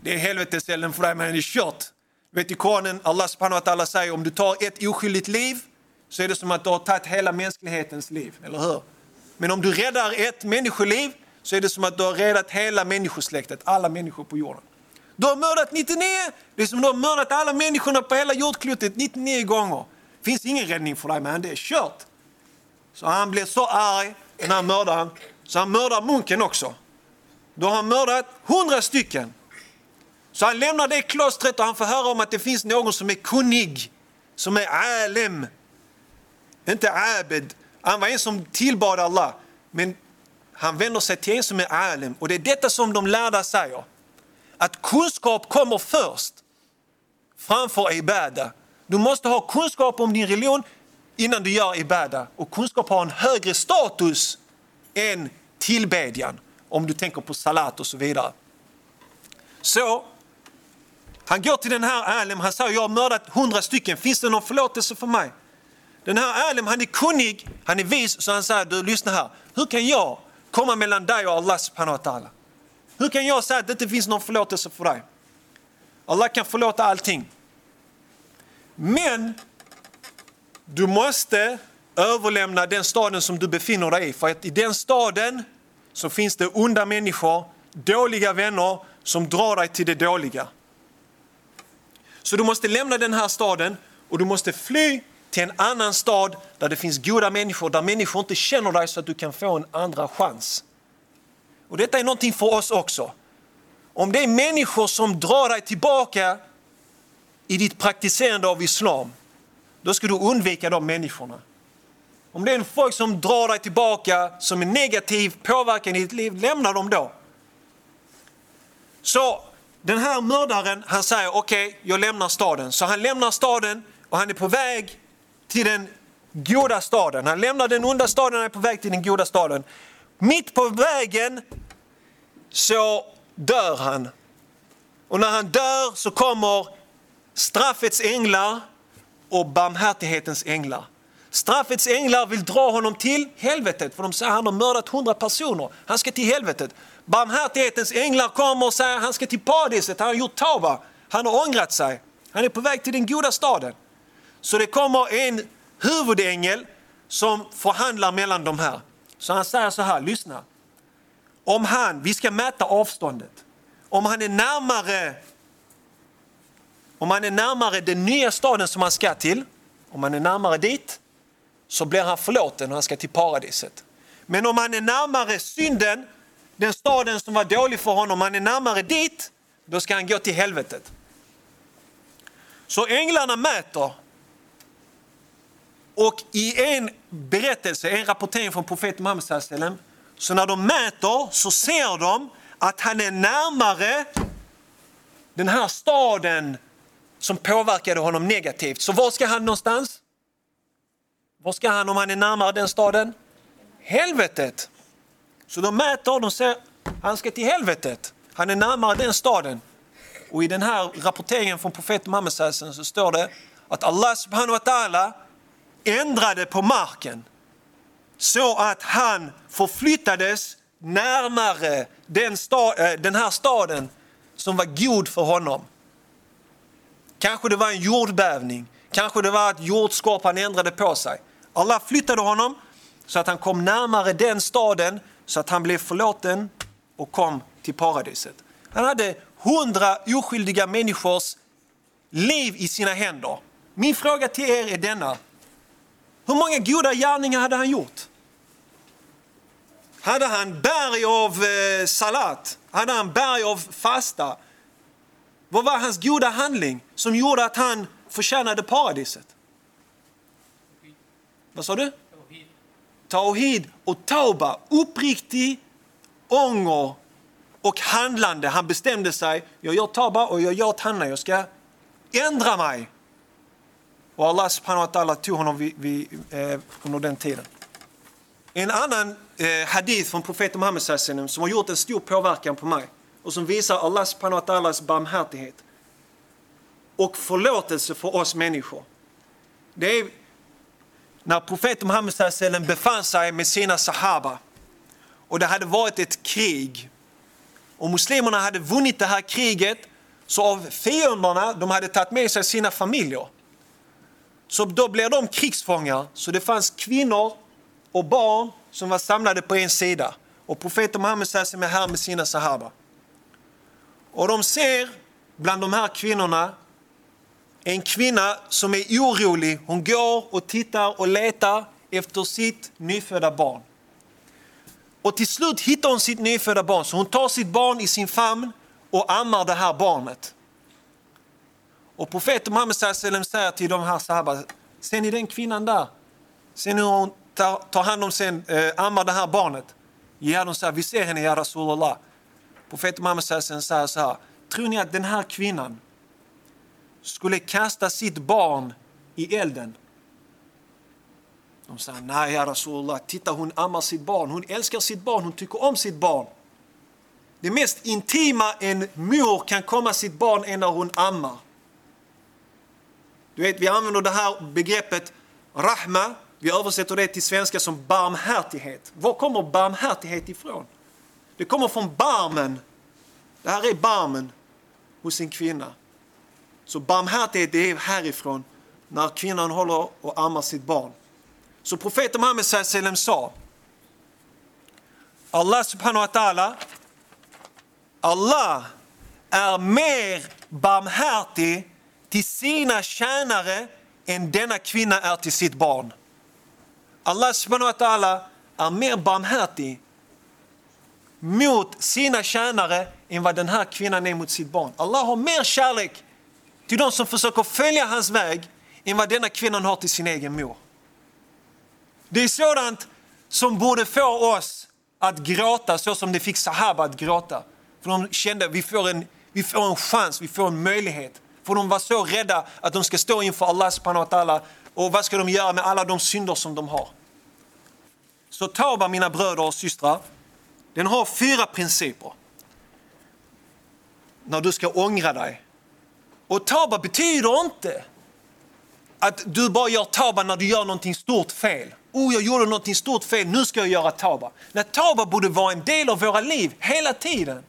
Det är helvetesälden för dig, man, det är kört. Vet i Koranen, Allah subhanahu wa ta'ala säger, om du tar ett oskyldigt liv så är det som att du har tagit hela mänsklighetens liv, eller hur? Men om du räddar ett människoliv så är det som att du har räddat hela människosläktet, alla människor på jorden. Du har mördat 99, det är som du har mördat alla människorna på hela jordklotet 99 gånger. Det finns ingen räddning för dig man, det är kört. Så han blir så arg, den här mördaren, så han mördar munken också. Då har han mördat 100 stycken. Så han lämnar det klostret och han får höra om att det finns någon som är kunnig, som är alem. inte abed. Han var en som tillbad Allah. Men han vänder sig till en som är Alem. Och det är detta som de lärda säger. Att kunskap kommer först framför ibada. Du måste ha kunskap om din religion innan du gör ibada. Och kunskap har en högre status än tillbedjan. Om du tänker på salat och så vidare. Så han går till den här Alem, han säger jag har mördat hundra stycken, finns det någon förlåtelse för mig? Den här Alem han är kunnig, han är vis, så han säger du lyssna här, hur kan jag komma mellan dig och Allah subhanahu wa ta'ala? Hur kan jag säga att det inte finns någon förlåtelse för dig? Allah kan förlåta allting. Men du måste överlämna den staden som du befinner dig i. För att i den staden så finns det onda människor, dåliga vänner som drar dig till det dåliga. Så du måste lämna den här staden och du måste fly till en annan stad där det finns goda människor, där människor inte känner dig så att du kan få en andra chans. Och detta är någonting för oss också. Om det är människor som drar dig tillbaka i ditt praktiserande av islam, då ska du undvika de människorna. Om det är en folk som drar dig tillbaka, som är negativ påverkan i ditt liv, lämna dem då. Så den här mördaren, han säger okej, okay, jag lämnar staden. Så han lämnar staden och han är på väg till den goda staden. Han lämnar den onda staden och är på väg till den goda staden. Mitt på vägen så dör han. Och när han dör så kommer straffets änglar och barmhärtighetens änglar. Straffets änglar vill dra honom till helvetet för de säger att han har mördat hundra personer. Han ska till helvetet. Barmhärtighetens änglar kommer och säger att han ska till paradiset. Han har gjort tava. Han har ångrat sig. Han är på väg till den goda staden. Så det kommer en huvudängel som förhandlar mellan de här. Så han säger så här, lyssna. Om han, vi ska mäta avståndet. Om han är närmare om han är närmare den nya staden som han ska till, om han är närmare dit, så blir han förlåten och han ska till paradiset. Men om han är närmare synden, den staden som var dålig för honom, om han är närmare dit, då ska han gå till helvetet. Så änglarna mäter. Och i en berättelse, en rapportering från profeten Muhammed så när de mäter så ser de att han är närmare den här staden som påverkade honom negativt. Så var ska han någonstans? Var ska han om han är närmare den staden? Helvetet! Så de mäter, de ser, han ska till helvetet. Han är närmare den staden. Och i den här rapporteringen från profeten Muhammed så står det att Allah subhanahu wa ta'ala ändrade på marken så att han förflyttades närmare den, sta, eh, den här staden som var god för honom. Kanske det var en jordbävning, kanske det var att jordskorpan ändrade på sig. Allah flyttade honom så att han kom närmare den staden så att han blev förlåten och kom till paradiset. Han hade hundra oskyldiga människors liv i sina händer. Min fråga till er är denna. Hur många goda gärningar hade han gjort? Hade han berg av eh, salat? Hade han berg av fasta? Vad var hans goda handling som gjorde att han förtjänade paradiset? Vad sa du? Tauhid och tauba, uppriktig ånger och handlande. Han bestämde sig, jag gör tauba och jag gör Tanna, jag ska ändra mig. Och Allah subhanahu wa ta'ala tog honom vid, vid, eh, under den tiden. En annan eh, hadith från profeten Muhammed som har gjort en stor påverkan på mig och som visar Allah subhanahu wa ta'alas barmhärtighet och förlåtelse för oss människor. Det är när profeten Muhammed befann sig med sina sahaba och det hade varit ett krig och muslimerna hade vunnit det här kriget så av fienderna, de hade tagit med sig sina familjer. Så då blev de krigsfångar. Så det fanns kvinnor och barn som var samlade på en sida. Och profeten Muhammed säger är här med sina sahaba. Och de ser bland de här kvinnorna en kvinna som är orolig. Hon går och tittar och letar efter sitt nyfödda barn. Och till slut hittar hon sitt nyfödda barn, så hon tar sitt barn i sin famn och ammar det här barnet. Och profeten Muhammed säger till de här sahaba, ser ni den kvinnan där? Ser ni hur hon tar, tar hand om sen, eh, ammar det här barnet. Ja, de säger, vi ser henne, ja Rasulallah. Profeten Muhammed sallam säger så här, tror ni att den här kvinnan skulle kasta sitt barn i elden? De säger, nej ja Rasulallah, titta hon ammar sitt barn, hon älskar sitt barn, hon tycker om sitt barn. Det mest intima en mor kan komma sitt barn är när hon ammar. Du vet, vi använder det här begreppet rahma, vi översätter det till svenska som barmhärtighet. Var kommer barmhärtighet ifrån? Det kommer från barmen. Det här är barmen hos en kvinna. Så barmhärtighet är härifrån när kvinnan håller och ammar sitt barn. Så profeten Muhammed sallam sa Allah subhanahu wa ta'ala Allah är mer barmhärtig till sina tjänare än denna kvinna är till sitt barn. Allah subhanahu wa ta'ala är mer barmhärtig mot sina tjänare än vad den här kvinnan är mot sitt barn. Allah har mer kärlek till de som försöker följa hans väg än vad denna kvinnan har till sin egen mor. Det är sådant som borde få oss att gråta så som det fick Sahaba att gråta. För de kände att vi får en, vi får en chans, vi får en möjlighet. För de var så rädda att de ska stå inför Allah subhanahu wa ta'ala och vad ska de göra med alla de synder som de har? Så Tauba, mina bröder och systrar, den har fyra principer. När du ska ångra dig. Och Tauba betyder inte att du bara gör Tauba när du gör någonting stort fel. Oh, jag gjorde någonting stort fel, nu ska jag göra Tauba. Nej, Tauba borde vara en del av våra liv hela tiden.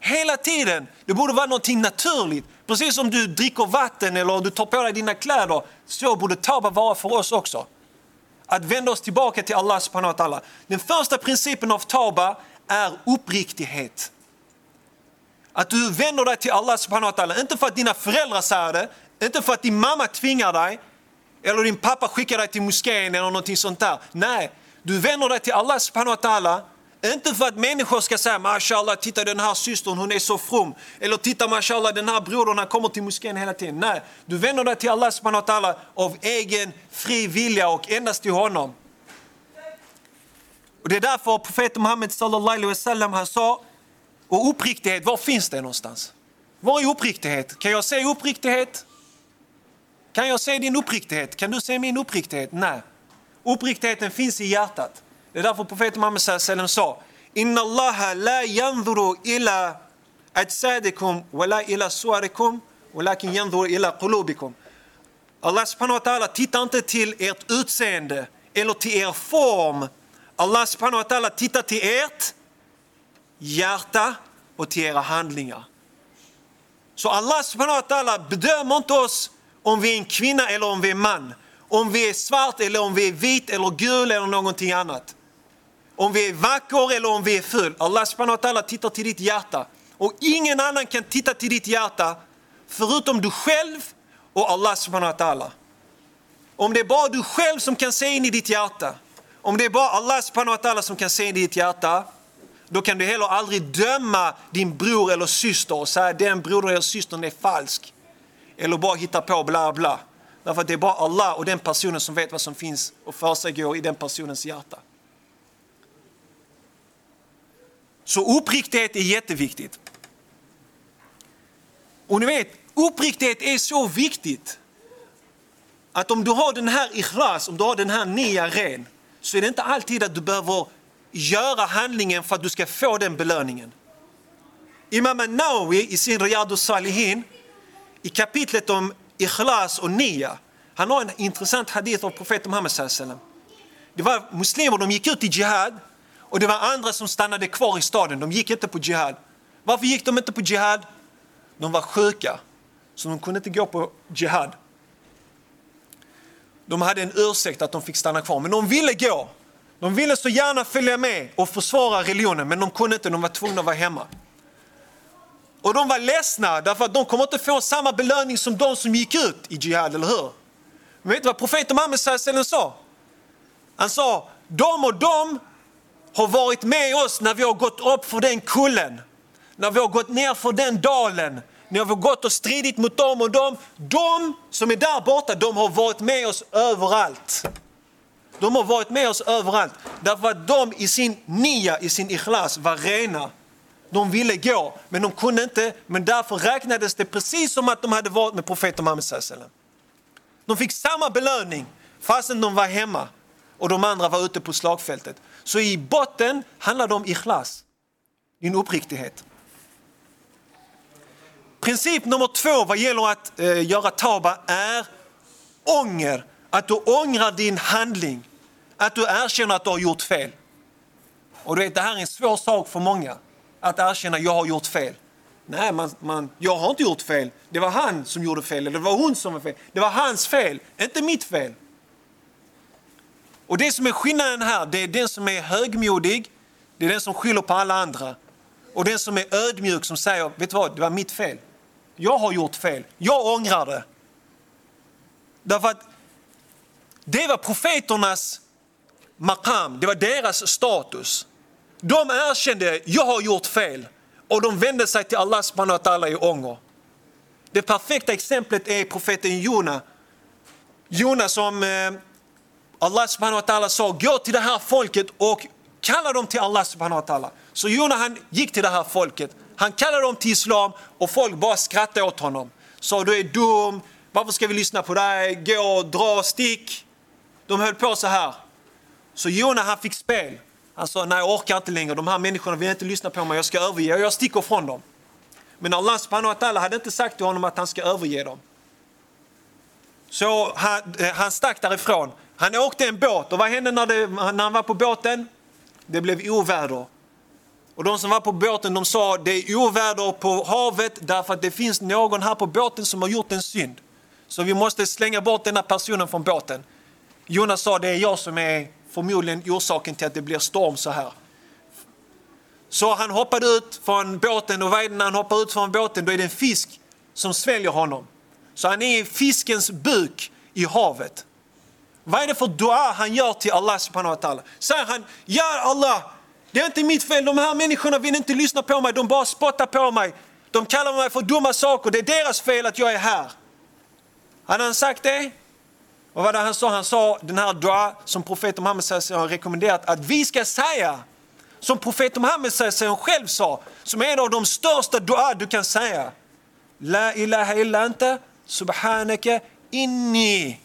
Hela tiden. Det borde vara någonting naturligt. Precis som du dricker vatten eller du tar på dig dina kläder, så borde Tauba vara för oss också. Att vända oss tillbaka till Allah subhanahu wa ta'ala. Den första principen av Tauba är uppriktighet. Att du vänder dig till Allah subhanahu wa ta'ala, inte för att dina föräldrar säger det, inte för att din mamma tvingar dig, eller din pappa skickar dig till moskén eller någonting sånt där. Nej, du vänder dig till Allah subhanahu wa ta'ala inte för att människor ska säga mashallah, titta den här systern, hon är så from. Eller titta mashallah, den här brodern, han kommer till moskén hela tiden. Nej, du vänder dig till Allah subhanahu wa ta'ala av egen fri vilja och endast till honom. Och det är därför profeten Muhammed sallallahu alaihi wasallam han sa, och uppriktighet, var finns det någonstans? Var är uppriktighet? Kan jag se uppriktighet? Kan jag se din uppriktighet? Kan du se min uppriktighet? Nej. Uppriktigheten finns i hjärtat. Det är därför profeten Muhammed sallam sa Inna Allah la yanzuru ila ajsadikum wala ila suarikum walakin yanzuru ila qulubikum. Allah subhanahu wa ta'ala tittar inte till ert utseende eller till er form. Allah subhanahu wa ta'ala tittar till ert hjärta och till era handlingar. Så Allah subhanahu wa ta'ala bedömer inte oss om vi är en kvinna eller om vi är en man. Om vi är svart eller om vi är vit eller gul eller någonting annat. Om vi är vacker eller om vi är ful. Allah subhanahu wa ta'ala tittar till ditt hjärta. Och ingen annan kan titta till ditt hjärta förutom du själv och Allah subhanahu wa ta'ala. Om det är bara du själv som kan se in i ditt hjärta, om det är bara Allah subhanahu wa ta'ala som kan se in i ditt hjärta, då kan du heller aldrig döma din bror eller syster och säga den brodern eller systern är falsk. Eller bara hitta på bla bla. Därför att det är bara Allah och den personen som vet vad som finns och försiggår i den personens hjärta. Så uppriktighet är jätteviktigt. Och ni vet, uppriktighet är så viktigt att om du har den här ikhlas, om du har den här nia ren, så är det inte alltid att du behöver göra handlingen för att du ska få den belöningen. Imam Nawawi i sin Riyadus Salihin, i kapitlet om ikhlas och nia, han har en intressant hadith av profeten Muhammed. Det var muslimer, de gick ut i jihad och det var andra som stannade kvar i staden, de gick inte på jihad. Varför gick de inte på jihad? De var sjuka, så de kunde inte gå på jihad. De hade en ursäkt att de fick stanna kvar, men de ville gå. De ville så gärna följa med och försvara religionen, men de kunde inte, de var tvungna att vara hemma. Och de var ledsna därför att de kommer inte få samma belöning som de som gick ut i jihad, eller hur? Men vet du vad profeten Muhammed sa? Han sa, de och de har varit med oss när vi har gått upp för den kullen, när vi har gått ner för den dalen, när vi har gått och stridit mot dem och dem. De som är där borta, de har varit med oss överallt. De har varit med oss överallt. Därför att de i sin nia, i sin ikhlas, var rena. De ville gå, men de kunde inte. Men därför räknades det precis som att de hade varit med profeten Muhammed sallam. De fick samma belöning fastän de var hemma och de andra var ute på slagfältet. Så i botten handlar det om ikhlas, din uppriktighet. Princip nummer två vad gäller att eh, göra taba är ånger. Att du ångrar din handling. Att du erkänner att du har gjort fel. Och du vet, det här är en svår sak för många. Att erkänna att jag har gjort fel. Nej, man, man, jag har inte gjort fel. Det var han som gjorde fel, eller det var hon som var fel. Det var hans fel, inte mitt fel. Och det som är skillnaden här, det är den som är högmodig, det är den som skyller på alla andra. Och den som är ödmjuk som säger, vet du vad, det var mitt fel. Jag har gjort fel, jag ångrar det. Därför att det var profeternas makam, det var deras status. De erkände, jag har gjort fel. Och de vände sig till Allah subhanahu wa ta'ala i ånger. Det perfekta exemplet är profeten Jona. Jona som eh, Allah subhanahu wa ta'ala sa, gå till det här folket och kalla dem till Allah subhanahu wa ta'ala. Så Jona han gick till det här folket. Han kallade dem till islam och folk bara skrattade åt honom. Sa du är dum, varför ska vi lyssna på dig, gå, dra, stick. De höll på så här. Så Jona han fick spel. Han sa, nej jag orkar inte längre, de här människorna vill inte lyssna på mig, jag ska överge och jag sticker från dem. Men Allah subhanahu wa ta'ala hade inte sagt till honom att han ska överge dem. Så han, eh, han stack därifrån. Han åkte en båt och vad hände när, det, när han var på båten? Det blev oväder. Och de som var på båten de sa det är oväder på havet därför att det finns någon här på båten som har gjort en synd. Så vi måste slänga bort denna personen från båten. Jonas sa det är jag som är förmodligen orsaken till att det blir storm så här. Så han hoppade ut från båten och vad är det när han hoppar ut från båten då är det en fisk som sväljer honom. Så han är i fiskens buk i havet. Vad är det för dua han gör till Allah subhanahu wa ta'ala? Säger han, ja Allah, det är inte mitt fel, de här människorna vill inte lyssna på mig, de bara spottar på mig. De kallar mig för dumma saker, det är deras fel att jag är här. Hade han sagt det? Och vad var det han sa? Han sa den här dua som profeten Muhammed har rekommenderat att vi ska säga. Som profeten Muhammed själv sa, som är en av de största dua du kan säga. La ilaha illa anta subhanaka inni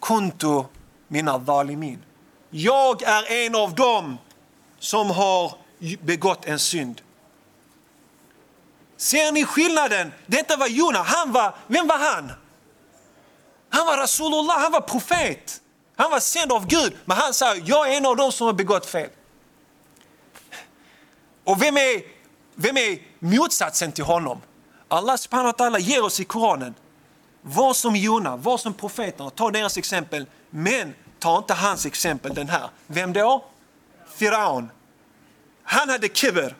kuntu mina zalimin. Jag är en av dem som har begått en synd. Ser ni skillnaden? Detta var Jona. Han var, vem var han? Han var Rasulullah, han var profet. Han var sänd av Gud. Men han sa, jag är en av dem som har begått fel. Och vem är, vem är motsatsen till honom? Allah subhanahu wa ta'ala ger oss i Koranen, var som Jona, var som profeterna, ta deras exempel. Men ta inte hans exempel den här. Vem då? Firaun. Han hade kibber.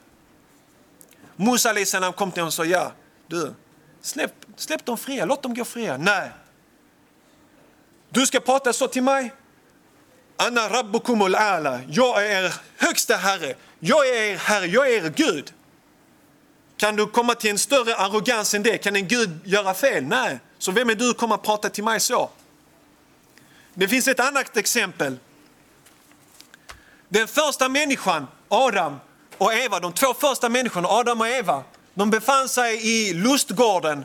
Musa salam kom till honom och sa, ja, du, släpp, släpp dem fria, låt dem gå fria. Nej, du ska prata så till mig? Anna rabbukum ala. Jag är er högsta herre. Jag är er herre, jag är er Gud. Kan du komma till en större arrogans än det? Kan en Gud göra fel? Nej. Så vem är du att komma och prata till mig så? Det finns ett annat exempel. Den första människan, Adam och Eva, de två första människorna, Adam och Eva, de befann sig i lustgården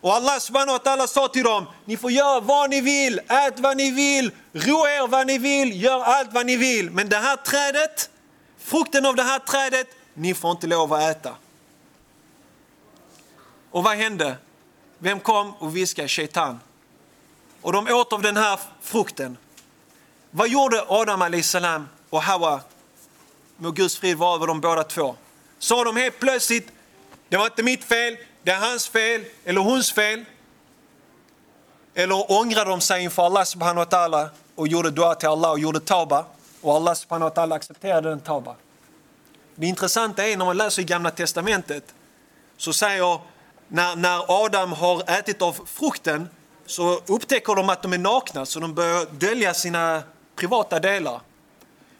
och Allah subhanahu wa ta'ala sa till dem, ni får göra vad ni vill, ät vad ni vill, roa er vad ni vill, gör allt vad ni vill. Men det här trädet, frukten av det här trädet, ni får inte lov att äta. Och vad hände? Vem kom och viskade? Shaitan. Och de åt av den här frukten. Vad gjorde Adam salam och Hawa? Må Guds frid vara över dem båda två. Sa de helt plötsligt, det var inte mitt fel, det är hans fel eller hons fel. Eller ångrade de sig inför Allah subhanahu wa ta'ala och gjorde dua till Allah och gjorde tauba. Och Allah subhanahu wa ta'ala accepterade den tauba. Det intressanta är när man läser i gamla testamentet så säger när, när Adam har ätit av frukten så upptäcker de att de är nakna så de börjar dölja sina privata delar.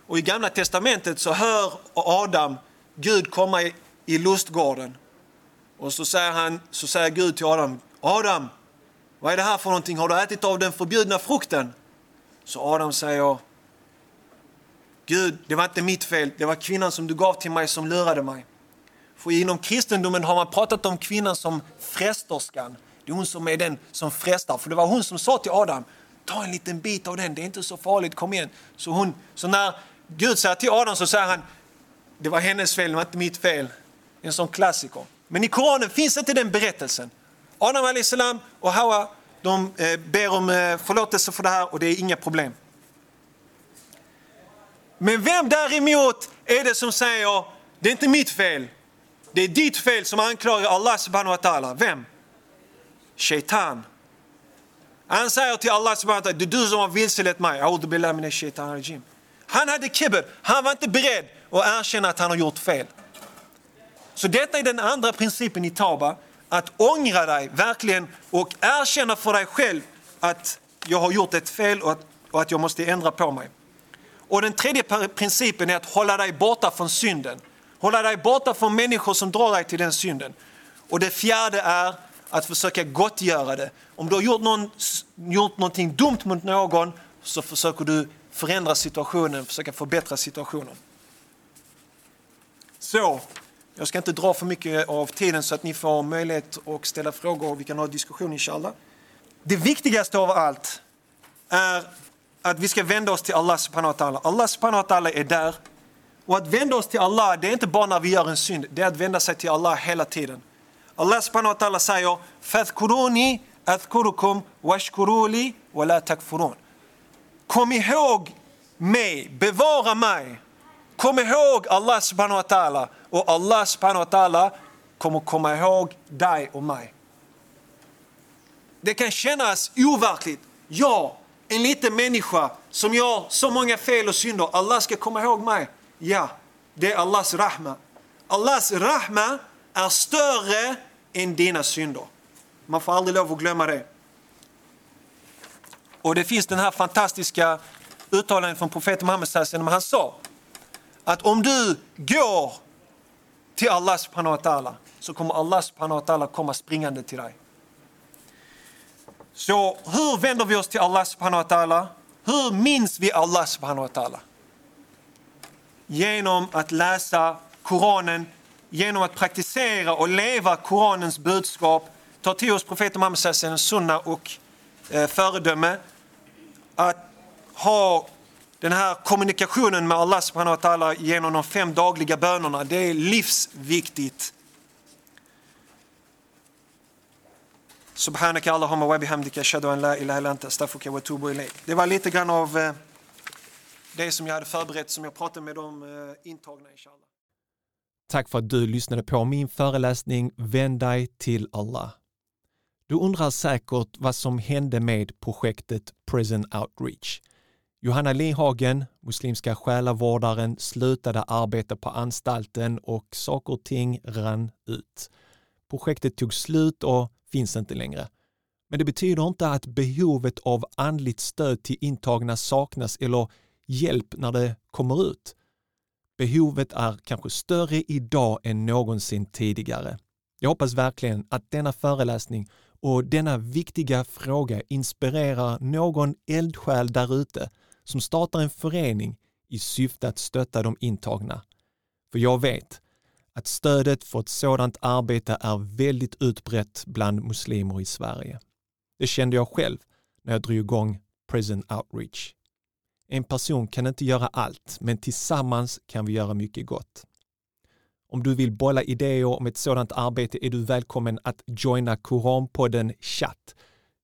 Och i gamla testamentet så hör Adam Gud komma i, i lustgården och så säger, han, så säger Gud till Adam, Adam, vad är det här för någonting? Har du ätit av den förbjudna frukten? Så Adam säger, Gud, det var inte mitt fel, det var kvinnan som du gav till mig som lurade mig. För inom kristendomen har man pratat om kvinnan som frästerskan. Det är hon som är den som frästar. För det var hon som sa till Adam, ta en liten bit av den, det är inte så farligt, kom igen. Så, hon, så när Gud säger till Adam så säger han, det var hennes fel, det var inte mitt fel. En sån klassiker. Men i Koranen finns inte den berättelsen. Adam salam och Hawa de eh, ber om eh, förlåtelse för det här och det är inga problem. Men vem däremot är det som säger, det är inte mitt fel, det är ditt fel som anklagar Allah subhanahu wa ta'ala. Vem? Shaitan. Han säger till Allah subhanahu wa ta'ala, det är du som har vilselett mig. Han hade kibber, han var inte beredd att erkänna att han har gjort fel. Så detta är den andra principen i Tauba, att ångra dig verkligen och erkänna för dig själv att jag har gjort ett fel och att, och att jag måste ändra på mig. Och den tredje principen är att hålla dig borta från synden. Hålla dig borta från människor som drar dig till den synden. Och det fjärde är att försöka gottgöra det. Om du har gjort, någon, gjort någonting dumt mot någon så försöker du förändra situationen, försöka förbättra situationen. Så, jag ska inte dra för mycket av tiden så att ni får möjlighet att ställa frågor och vi kan ha diskussion inshallah. Det viktigaste av allt är att vi ska vända oss till Allah subhanahu wa ta'ala. Allah subhanahu wa ta'ala är där. Och att vända oss till Allah, det är inte bara när vi gör en synd, det är att vända sig till Allah hela tiden. Allah subhanahu wa ta'ala säger فَذْكُرُونِي أَذْكُرُكُمْ وَاشْكُرُوا وَلَا تَكْفُرُونَ Kom ihåg mig, bevara mig. Kom ihåg Allah subhanahu wa ta'ala och Allah subhanahu wa ta'ala kommer komma ihåg dig och mig. Det kan kännas overkligt. Ja, en liten människa som gör så många fel och synder, Allah ska komma ihåg mig. Ja, det är Allahs rahma. Allahs rahma är större än dina synder. Man får aldrig lov att glömma det. Och det finns den här fantastiska uttalandet från profeten Muhammed när han sa att om du går till Allah subhanahu wa ta'ala så kommer Allah subhanahu wa ta'ala komma springande till dig. Så hur vänder vi oss till Allah subhanahu wa ta'ala? Hur minns vi Allah subhanahu wa ta'ala? Genom att läsa Koranen, genom att praktisera och leva Koranens budskap, ta till oss profeten Muhammeds sunna och eh, föredöme, att ha den här kommunikationen med Allah subhanahu wa ta'ala genom de fem dagliga bönerna, det är livsviktigt. Subhanaka Allahumma wa bihamdika ashhadu an la ilaha illa anta astaghfiruka wa atubu ilayk. Det var lite grann av eh, det som jag hade förberett som jag pratade med de eh, intagna inshallah. Tack för att du lyssnade på min föreläsning Vänd dig till Allah. Du undrar säkert vad som hände med projektet Prison Outreach. Johanna Lihagen, muslimska själavårdaren, slutade arbeta på anstalten och saker och ting rann ut. Projektet tog slut och finns inte längre. Men det betyder inte att behovet av andligt stöd till intagna saknas eller hjälp när det kommer ut. Behovet är kanske större idag än någonsin tidigare. Jag hoppas verkligen att denna föreläsning och denna viktiga fråga inspirerar någon eldsjäl därute som startar en förening i syfte att stötta de intagna. För jag vet att stödet för ett sådant arbete är väldigt utbrett bland muslimer i Sverige. Det kände jag själv när jag drog igång Prison Outreach. En person kan inte göra allt, men tillsammans kan vi göra mycket gott. Om du vill bolla idéer om ett sådant arbete är du välkommen att joina Koranpodden Chatt.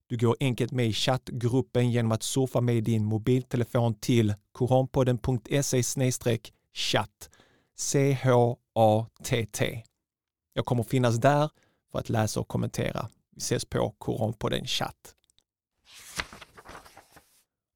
Du går enkelt med i chattgruppen genom att surfa med din mobiltelefon till koranpodden.se chatt. C-H-A-T-T. Jag kommer finnas där för att läsa och kommentera. Vi ses på Koranpodden Chatt.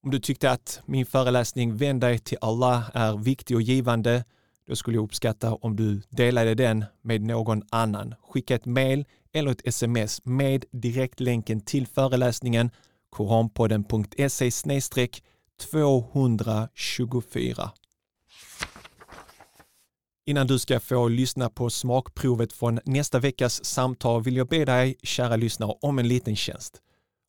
Om du tyckte att min föreläsning Vänd dig till Allah är viktig och givande, då skulle jag uppskatta om du delade den med någon annan. Skicka ett mail eller ett sms med direktlänken till föreläsningen koranpodden.se 224. Innan du ska få lyssna på smakprovet från nästa veckas samtal vill jag be dig, kära lyssnare, om en liten tjänst.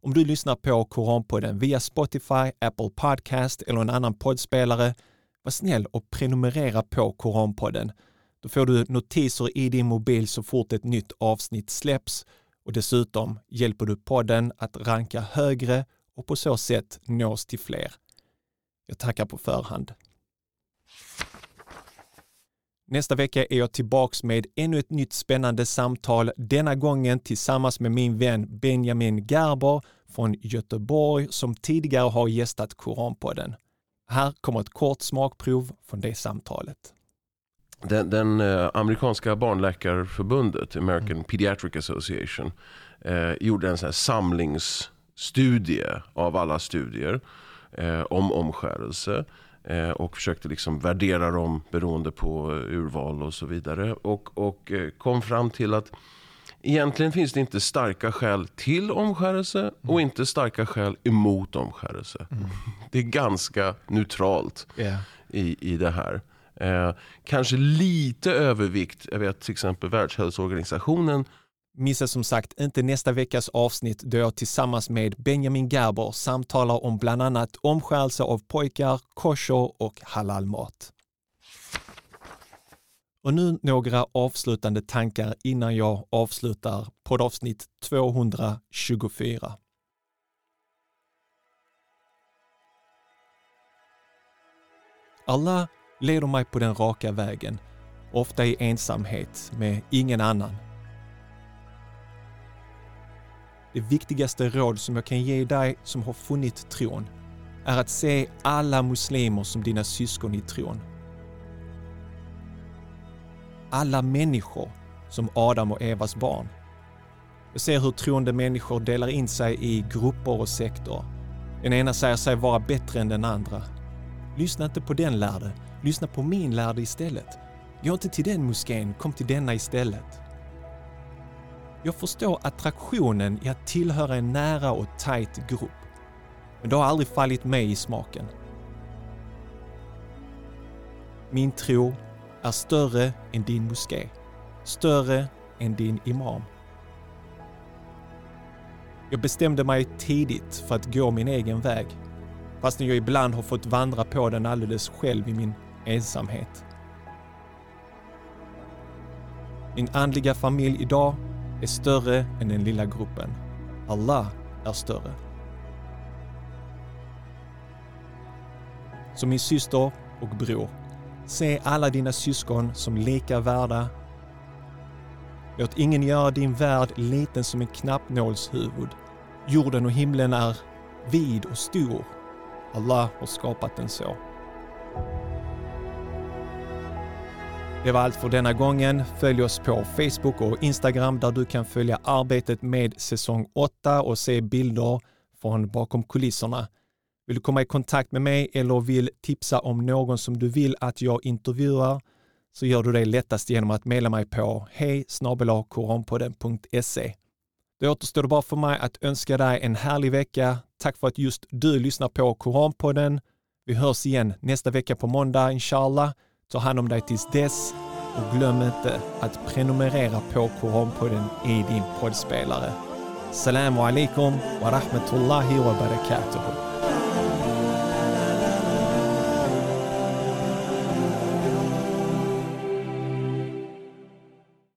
Om du lyssnar på Koranpodden via Spotify, Apple Podcast eller en annan poddspelare, var snäll och prenumerera på Koranpodden. Då får du notiser i din mobil så fort ett nytt avsnitt släpps och dessutom hjälper du podden att ranka högre och på så sätt nås till fler. Jag tackar på förhand. Nästa vecka är jag tillbaks med ännu ett nytt spännande samtal, denna gången tillsammans med min vän Benjamin Gerber från Göteborg som tidigare har gästat Koranpodden. Här kommer ett kort smakprov från det samtalet. Den, den eh, amerikanska barnläkarförbundet, American mm. Pediatric Association, eh, gjorde en sån samlingsstudie av alla studier eh, om omskärelse. Eh, och försökte liksom värdera dem beroende på urval och så vidare. Och, och eh, kom fram till att egentligen finns det inte starka skäl till omskärelse och mm. inte starka skäl emot omskärelse. Mm. Det är ganska neutralt yeah. i, i det här. Eh, kanske lite övervikt, jag vet till exempel Världshälsoorganisationen Missa som sagt inte nästa veckas avsnitt då jag tillsammans med Benjamin Gerber samtalar om bland annat omskärelse av pojkar, kosher och halalmat. Och nu några avslutande tankar innan jag avslutar poddavsnitt 224. Allah leder mig på den raka vägen, ofta i ensamhet med ingen annan det viktigaste råd som jag kan ge dig som har funnit tron är att se alla muslimer som dina syskon i tron. Alla människor som Adam och Evas barn. Jag ser hur troende människor delar in sig i grupper och sektor. Den ena säger sig vara bättre än den andra. Lyssna inte på den lärde, lyssna på min lärde istället. Gå inte till den moskén, kom till denna istället. Jag förstår attraktionen i att tillhöra en nära och tight grupp. Men det har aldrig fallit mig i smaken. Min tro är större än din moské. Större än din imam. Jag bestämde mig tidigt för att gå min egen väg, fastän jag ibland har fått vandra på den alldeles själv i min ensamhet. Min andliga familj idag är större än den lilla gruppen. Allah är större. Så min syster och bror, se alla dina syskon som lika värda. Låt ingen göra din värld liten som en knappnålshuvud. Jorden och himlen är vid och stor. Allah har skapat den så. Det var allt för denna gången. Följ oss på Facebook och Instagram där du kan följa arbetet med säsong 8 och se bilder från bakom kulisserna. Vill du komma i kontakt med mig eller vill tipsa om någon som du vill att jag intervjuar så gör du det lättast genom att mejla mig på hej koranpodden.se. Då återstår det bara för mig att önska dig en härlig vecka. Tack för att just du lyssnar på Koranpodden. Vi hörs igen nästa vecka på måndag, inshallah. Ta hand om dig tills dess och glöm inte att prenumerera på Koranpodden i din poddspelare. Salam alaikum wa rahmatullahi wa barakatuhu.